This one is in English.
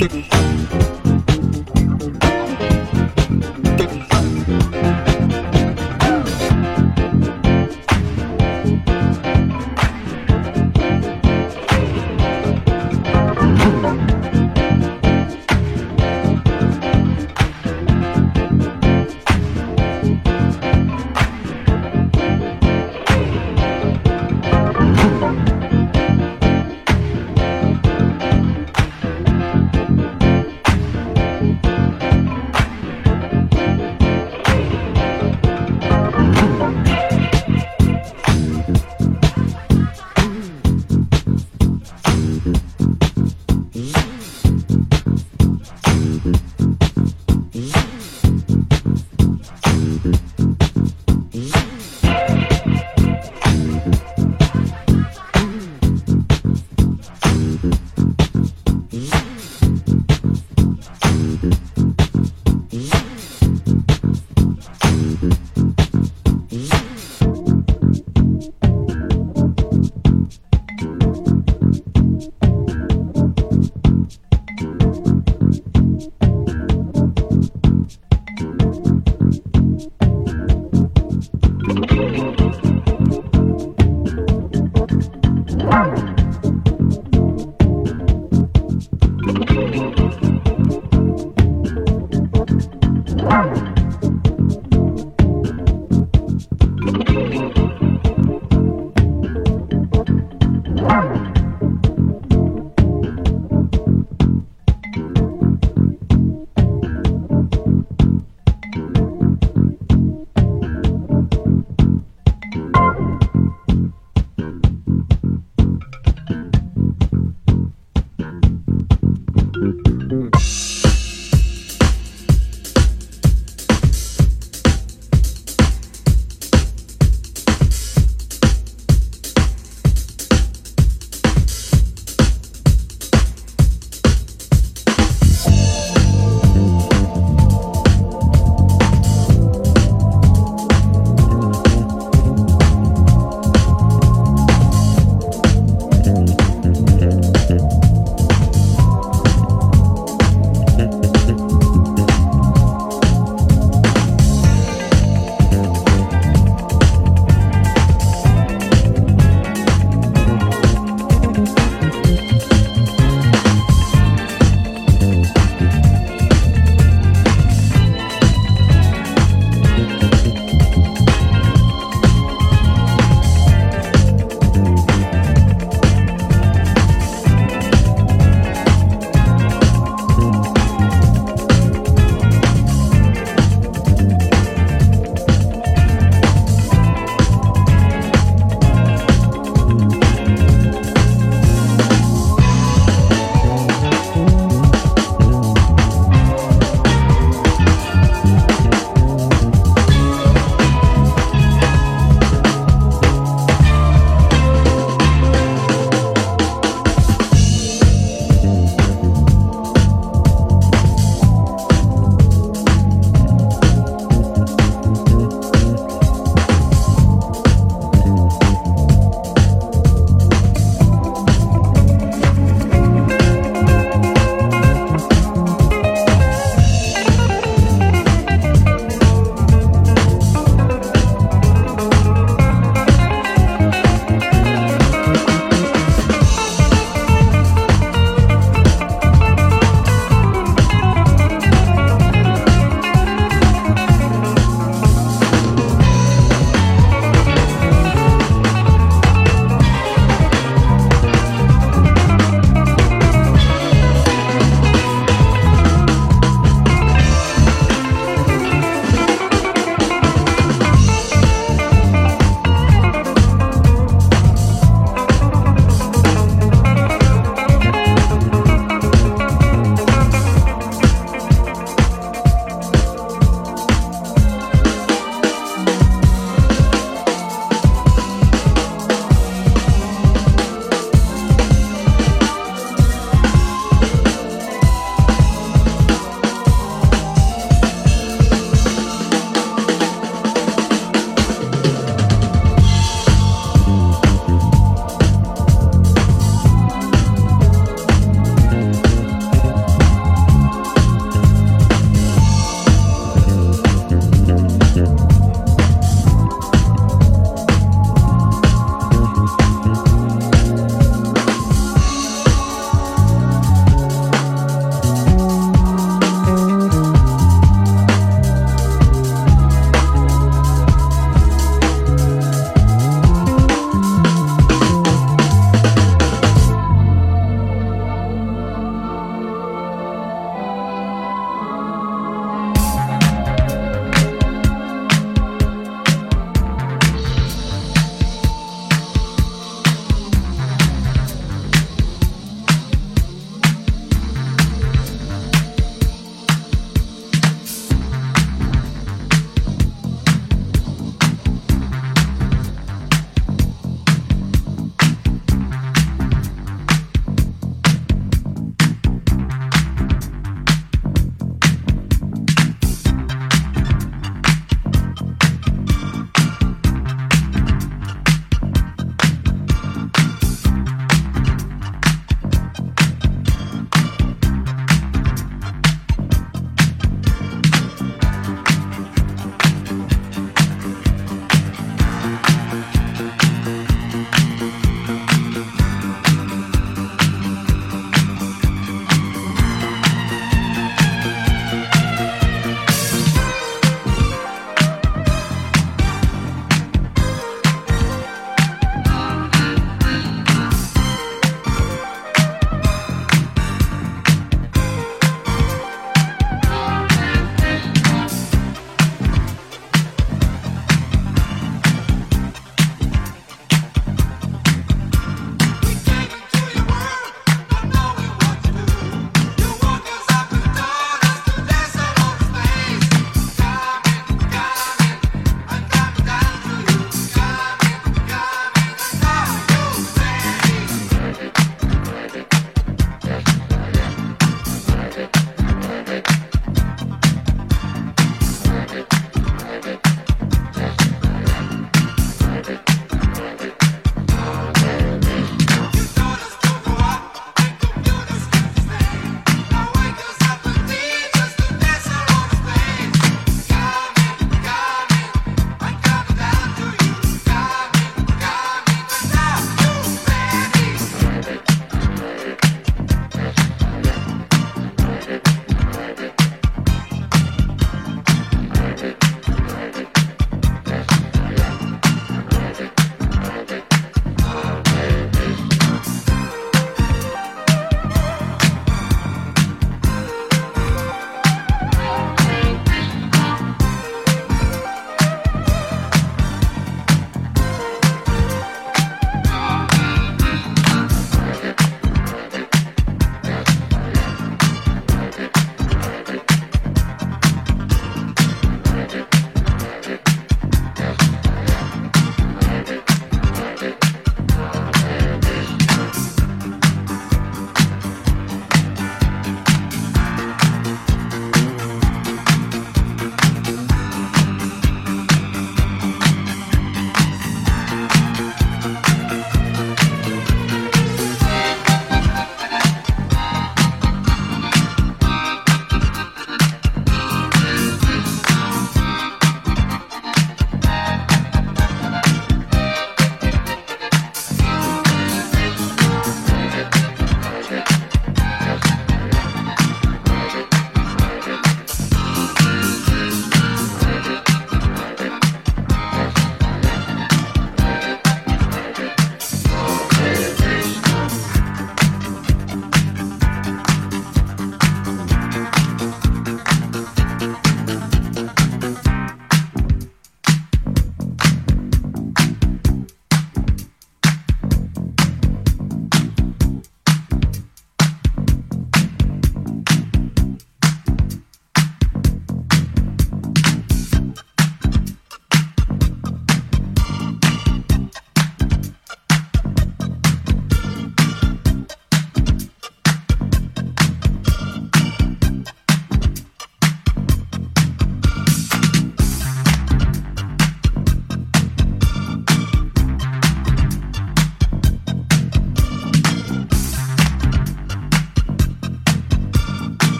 couldn't